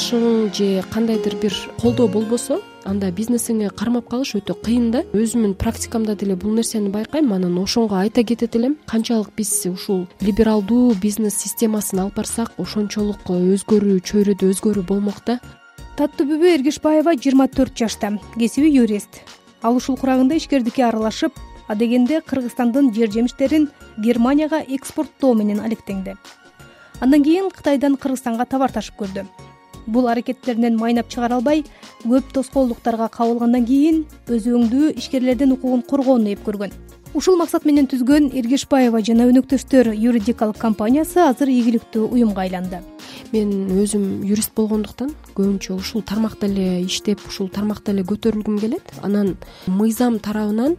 таанышың же кандайдыр бир колдоо болбосо анда бизнесиңе кармап калыш өтө кыйын да. Өзүмдүн практикамда деле бул нерсени байкайм анан ошонго айта кетет элем. Канчалык биз ушул либералдуу бизнес системасын алып барсак ошончолук өзгөрүү чөйрөдө өзгөрүү болмок да. Таттыбүбү эргешбаева жыйырма төрт жашта. Кесиби юрист. Ал ушул курагында ишкердикке аралашып адегенде кыргызстандын жер жемиштерин германияга экспорттоо менен алектенди андан кийин кытайдан кыргызстанга товар ташып көрдү бул аракеттеринен майнап чыгара албай көп тоскоолдуктарга кабылгандан кийин өзү ишкерлердин укугун коргоону ээп көргөн. Ушул максат менен түзгөн эргешбаева жана өнөктөштөр юридикалык компаниясы азыр ийгиликтүү уюмга айланды. Мен өзүм юрист болгондуктан көбүнчө ушул тармакта эле иштеп ушул тармакта эле көтөрүлгүм келет. Анан мыйзам тарабынан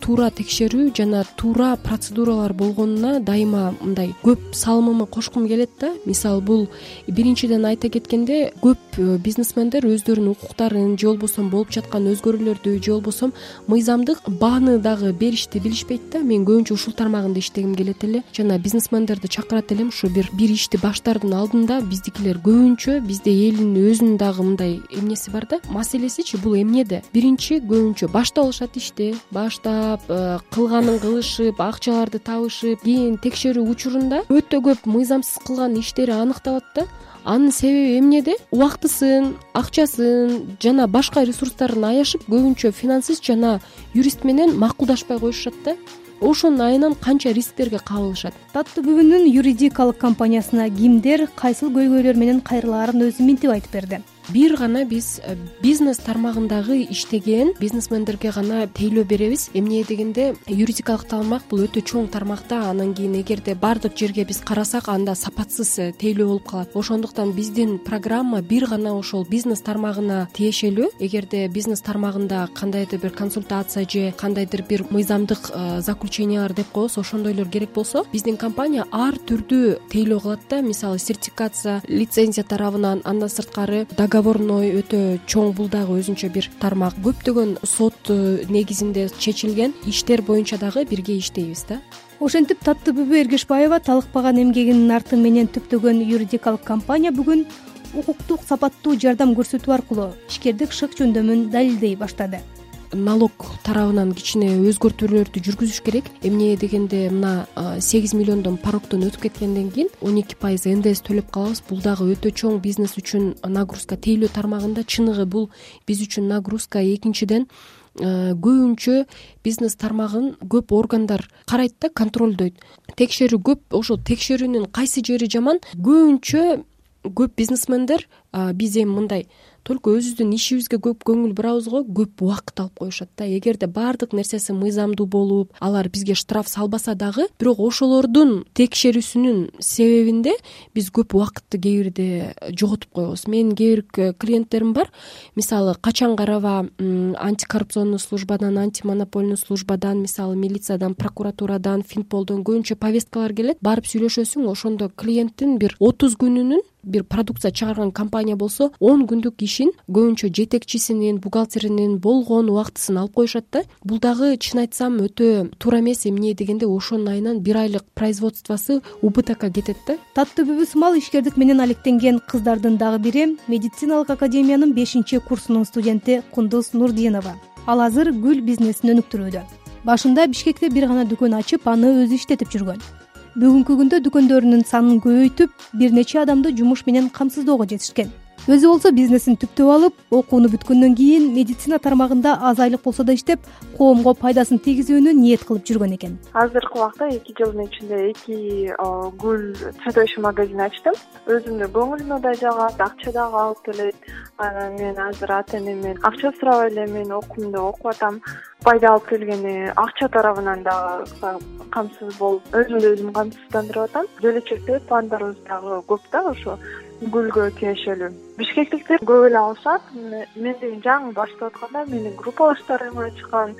туура текшерүү жана туура процедуралар болгонуна дайыма мындай көп салымымы кошкум келет да. Мисалы бул биринчиден айта кеткенде көп э, бизнесмендер өздөрүнүн укуктарын же болбосо болуп жаткан өзгөрүүлөрдү же болбосо мыйзамдык бааны дагы беришти билишпейт да. Мен көбүнчө ушул тармагында иштегим келет эле. Жана бизнесмендерди чакырат элем ушу бир бир ишти баштаардын алдында биздикилер көбүнчө бизде өзүнүн дагы мындай эмнеси бар да? Маселесичи бул эмнеде? Биринчи көбүнчө баштап алышат ишти баштап э, кылганын кылышып акчаларды табышып кийин текшерүү учурунда өтө көп мыйзамсыз кылган иштери аныкталат да. Анын себеби эмнеде? Убактысын акчасын жана башка ресурстарын аяшып көбүнчө финансист жана юрист менен макулдашпай коюшушат да ошонун айынан канча рисктерге кабылышат? Таттыбүбүнүн юридикалык компаниясына кимдер кайсыл көйгөйлөр менен кайрылаарын өзү минтип айтып берди бир гана биз э, бизнес тармагындагы иштеген бизнесмендерге гана тейлөө беребиз. Эмне дегенде юридикалык тармак бул өтө чоң тармак да анан кийин эгерде баардык жерге биз карасак анда сапатсыз э, тейлөө болуп калат. Ошондуктан биздин программа бир гана ошол бизнес тармагына тиешелүү. Эгерде бизнес тармагында кандайдыр бир консультация же кандайдыр бир мыйзамдык э, заключениялар деп коебуз ошондойлор керек болсо биздин компания ар түрдүү тейлөө кылат да. Мисалы сертификация лицензия тарабынан андан сырткары договорной өтө чоң бул дагы өзүнчө бир тармак. Көптөгөн сот э, негизинде чечилген иштер боюнча дагы бирге иштейбиз да. Ошентип таттыбүбү эргешбаева талыкпаган эмгегинин арты менен түптөгөн юридикалык компания бүгүн укуктук сапаттуу жардам көрсөтүү аркылуу ишкердик шык жөндөмүн далилдей баштады налог тарабынан кичине өзгөртүүлөрдү жүргүзүш керек. Эмне дегенде мына сегиз миллиондон порогдон өтүп кеткенден кийин он эки пайыз ндс төлөп калабыз. Бул дагы өтө чоң бизнес үчүн нагрузка тейлөө тармагында чыныгы бул. Биз үчүн нагрузка экинчиден көбүнчө бизнес тармагын көп органдар карайт да контролдойт. Текшерүү көп ошол текшерүүнүн кайсы жери жаман? Көбүнчө көп бизнесмендер биз эми мындай только өзүбүздүн ишибизге көп көңүл бурабыз го көп убакыт алып коюшат да. Эгерде баардык нерсеси мыйзамдуу болуп алар бизге штраф салбаса дагы бирок ошолордун текшерүүсүнүн себебинде биз көп убакытты кээ бирде жоготуп коебуз менин кээ бир клиенттерим бар. Мисалы качан караба антикоррупционный службадан антимонопольный службадан мисалы милициядан прокуратурадан финполдон көбүнчө повесткалар келет. Барып сүйлөшөсүң ошондо клиенттин бир отуз күнүнүн бир продукция чыгарган компания болсо он күндүк ишин көбүнчө жетекчисинин бухгалтеринин болгон убактысын алып коюшат да бул дагы чын айтсам өтө туура эмес эмне дегенде ошонун айынан бир айлык производствосу убытокко кетет да. Таттыбүбү сымал ишкердик менен алектенген кыздардын дагы бири медициналык академиянын бешинчи курсунун студенти кундуз нурдинова. Ал азыр гүл бизнесин өнүктүрүүдө. Башында бишкекте бир гана дүкөн ачып аны өзү иштетип жүргөн бүгүнкү күндө дүкөндөрүнүн санын көбөйтүп бир нече адамды жумуш менен камсыздоого жетишкен өзү болсо бизнесин түптөп алып окууну бүткөндөн кийин медицина тармагында аз айлык болсо да иштеп коомго пайдасын тийгизүүнү ниет кылып жүргөн экен. Азыркы убакта эки жылдын ичинде эки гүл цветочный магазин ачтым. Өзүмдүн көңүлүмө да жагат акча дагы алып келет. Анан мен азыр ата энемден акча сурабай эле мен окуумду окуп атам. Пайда алып келгени акча тарабынан дагы камсыз болуп өзүмдү өзүм камсыздандырып атам. Келечекте пландарыбыз дагы көп да ошо гүлгө тиешелүү. Бишкектиктер көп эле алышат. Мен деген жаңы баштап атканда менин группалаштарым айтышкан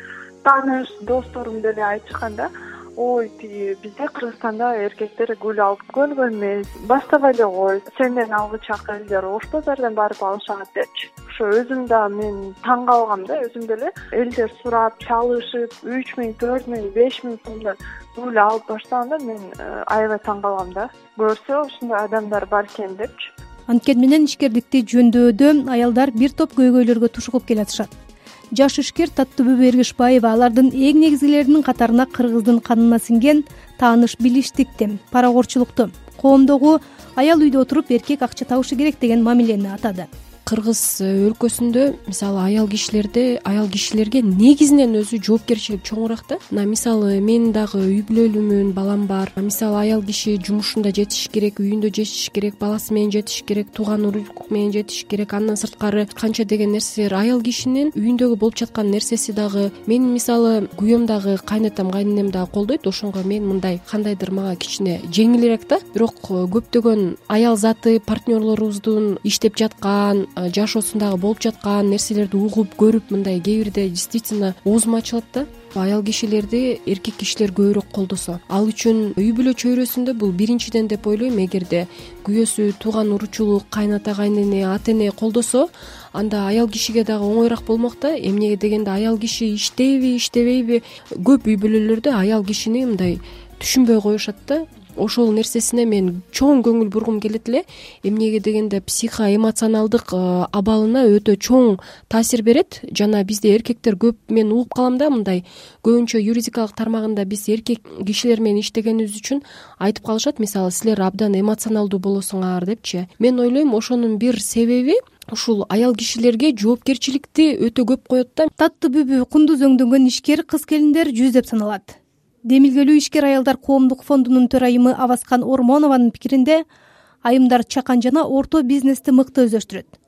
тааныш досторум деле айтышкан да. Ой тиги бизде кыргызстанда эркектер гүл алып көнгөн эмес. Баштабай эле кой сенден алгычак элдер ош базардан барып алышат депчи ошо өзүм да мен таң калгам да. Өзүм деле элдер сурап чалышып үч миң төрт миң беш миң сомдон гүл алып баштаганда мен э, аябай таң калгам да. Көрсө ушундай адамдар бар экен депчи анткени менен ишкердикти жөндөодө аялдар бир топ көйгөйлөргө тушугуп келатышат. Жаш ишкер таттыбүбү эргишбаева алардын эң негизгилеринин катарына кыргыздын канына сиңген тааныш билиштикти паракорчулукту коомдогу аял үйдө отуруп эркек акча табышы керек деген мамилени атады кыргыз өлкөсүндө мисалы аял кишилерде аял кишилерге негизинен өзү жоопкерчилик чоңураак да. Мына мисалы мен дагы үй бүлөлүүмүн балам бар. Мисалы аял киши жумушунда жетишиш керек үйүндө жетишиш керек баласы менен жетишиш керек тууган урук менен жетишиш керек андан сырткары канча деген нерселер. Аял кишинин үйүндөгү болуп жаткан нерсеси дагы менин мисалы күйөөм дагы кайнатам кайненем дагы колдойт ошого мен мындай кандайдыр мага кичине жеңилирээк да. Бирок көптөгөн аял заты партнерлорубуздун иштеп жаткан жашоосундагы болуп жаткан нерселерди угуп көрүп мындай кээ бирде действительно оозум ачылат да аял кишилерди эркек кишилер көбүрөөк колдосо. Ал үчүн үй бүлө чөйрөсүндө бул биринчиден деп ойлойм эгерде күйөөсү тууган уручулук кайната кайнене ата эне колдосо анда аял кишиге дагы оңоюраак болмок да эмнеге дегенде аял киши иштейби иштебейби көп үй бүлөлөрдө аял кишини мындай түшүнбөй коюшат да ошол нерсесине мен чоң көңүл бургум келет эле. Эмнеге дегенде психо эмоционалдык э, абалына өтө чоң таасир берет. Жана бизде эркектер көп. Мен угуп калам да мындай көбүнчө юридикалык тармагында биз эркек кишилер менен иштегенибиз үчүн айтып калышат. Мисалы силер абдан эмоционалдуу болосуңар депчи. Мен ойлойм ошонун бир себеби ушул аял кишилерге жоопкерчиликти өтө көп коет да. Таттыбүбү кундуз өңдөнгөн ишкер кыз келиндер жүздөп саналат демилгелүү ишкер аялдар коомдук фондунун төрайымы аваскан ормонованын пикиринде айымдар чакан жана орто бизнести мыкты өздөштүрөт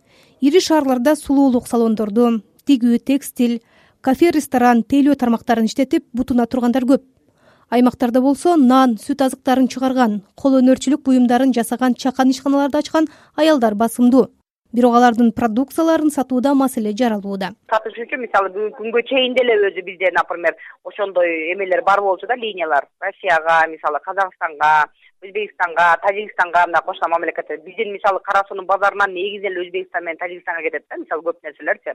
ири шаарларда сулуулук салондорду тигүү текстиль кафе ресторан тейлөө тармактарын иштетип бутуна тургандар көп. Аймактарда болсо нан сүт азыктарын чыгарган кол өнөрчүлүк буюмдарын жасаган чакан ишканаларды ачкан аялдар басымдуу бирок алардын продукцияларын сатууда маселе жаралууда. Сатыш үчүн мисалы бүгүнкү күнгө чейин деле өзү бизде например ошондой эмелер бар болчу да линиялар. Россияга мисалы казакстанга өзбекстанга тажикстанга мындай кошкон мамлекеттер биздин мисалы кара суунун базарынан негизинен эле өзбекстан менен тажикстанга кетет да мисалы көп нерселерчи.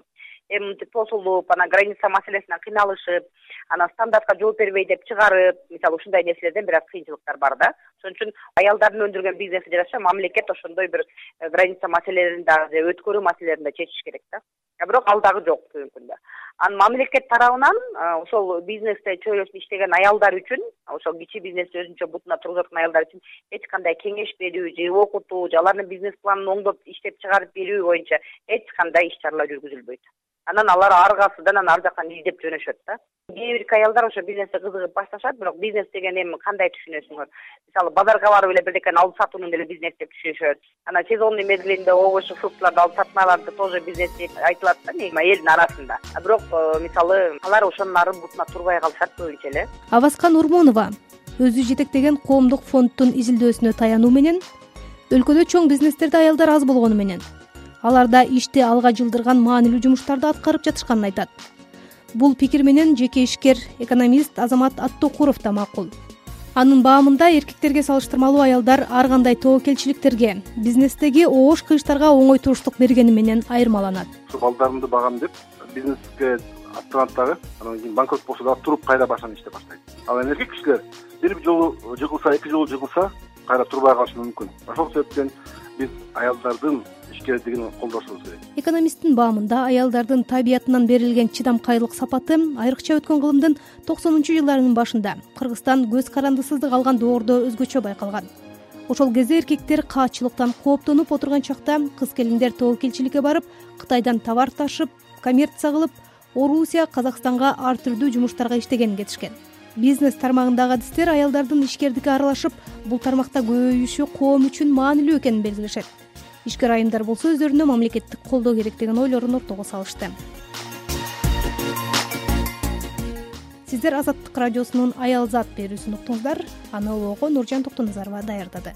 Эми мынтип тосулуп анан граница маселесинен кыйналышып анан стандартка жооп бербей деп чыгарып мисалы ушундай нерселерден бир аз кыйынчылыктар бар да. Ошон үчүн аялдардын өндүргөн бизнеси жараша мамлекет ошондой бир э, граница маселелерин дагы же өткөрүү маселелерин да чечиш керек да бирок ал дагы жок бүгүнкү анан мамлекет тарабынан ошол бизнесте чөйрөсүндө иштеген аялдар үчүн ошол кичи бизнести өзүнчө бутуна тургузуп аткан аялдар үчүн эч кандай кеңеш берүү же окутуу же алардын бизнес планын оңдоп иштеп чыгарып берүү боюнча эч кандай иш чаралар жүргүзүлбөйт анан алар ар кайсыдан анан ар жактан издеп жөнөшөт да. Кээ бирки аялдар ошо бизнесте кызыгып башташат бирок бизнес деген эми кандай түшүнөсүңөр? Мисалы базарга барып эле бирдекени алып сатууну деле бизнес деп түшүнүшөт анан сезонный мезгилинде овощи фруктыларды алып сатканаларды тоже бизнес деп айтылат да элдин арасында. Бирок э, мисалы алар ошонун арын бутуна турбай калышат көбүнчө эле аваскан урмонова өзү жетектеген коомдук фонддун изилдөөсүнө таянуу менен өлкөдө чоң бизнестерде аялдар аз болгону менен аларда ишти алга жылдырган маанилүү жумуштарды аткарып жатышканын айтат. Бул пикир менен жеке ишкер экономист азамат аттокуров да макул. Анын баамында эркектерге салыштырмалуу аялдар ар кандай тобокелчиликтерге бизнестеги оош кыйыштарга оңой туруштук бергени менен айырмаланат. Балдарымды багам деп бизнеске аттанат дагы анан кийин банкрот болсо дагы туруп кайра башынан иштеп баштайт. Ал эми эркек кишилер бир жолу жыгылса эки жолу жыгылса кайра турбай калышы мүмкүн. Ошол себептен биз аялдардын ишкердигин колдошубуз керек. Экономисттин баамында аялдардын табиятынан берилген чыдамкайлык сапаты айрыкча өткөн кылымдын токсонунчу жылдарынын башында кыргызстан көз карандысыздык алган доордо өзгөчө байкалган. Ошол кезде эркектер каатчылыктан кооптонуп отурган чакта кыз келиндер тобокелчиликке барып кытайдан товар ташып коммерция кылып орусия казакстанга ар түрдүү жумуштарга иштегенин кетишкен. Бизнес тармагындагы адистер аялдардын ишкердикке аралашып бул тармакта көбөйүшү коом үчүн маанилүү экенин белгилешет ишкер айымдар болсо өздөрүнө мамлекеттик колдоо керек деген ойлорун ортого салышты. Сиздер азаттык радиосунун аял зат берүүсүн уктуңуздар аны нуржан токтоназарова даярдады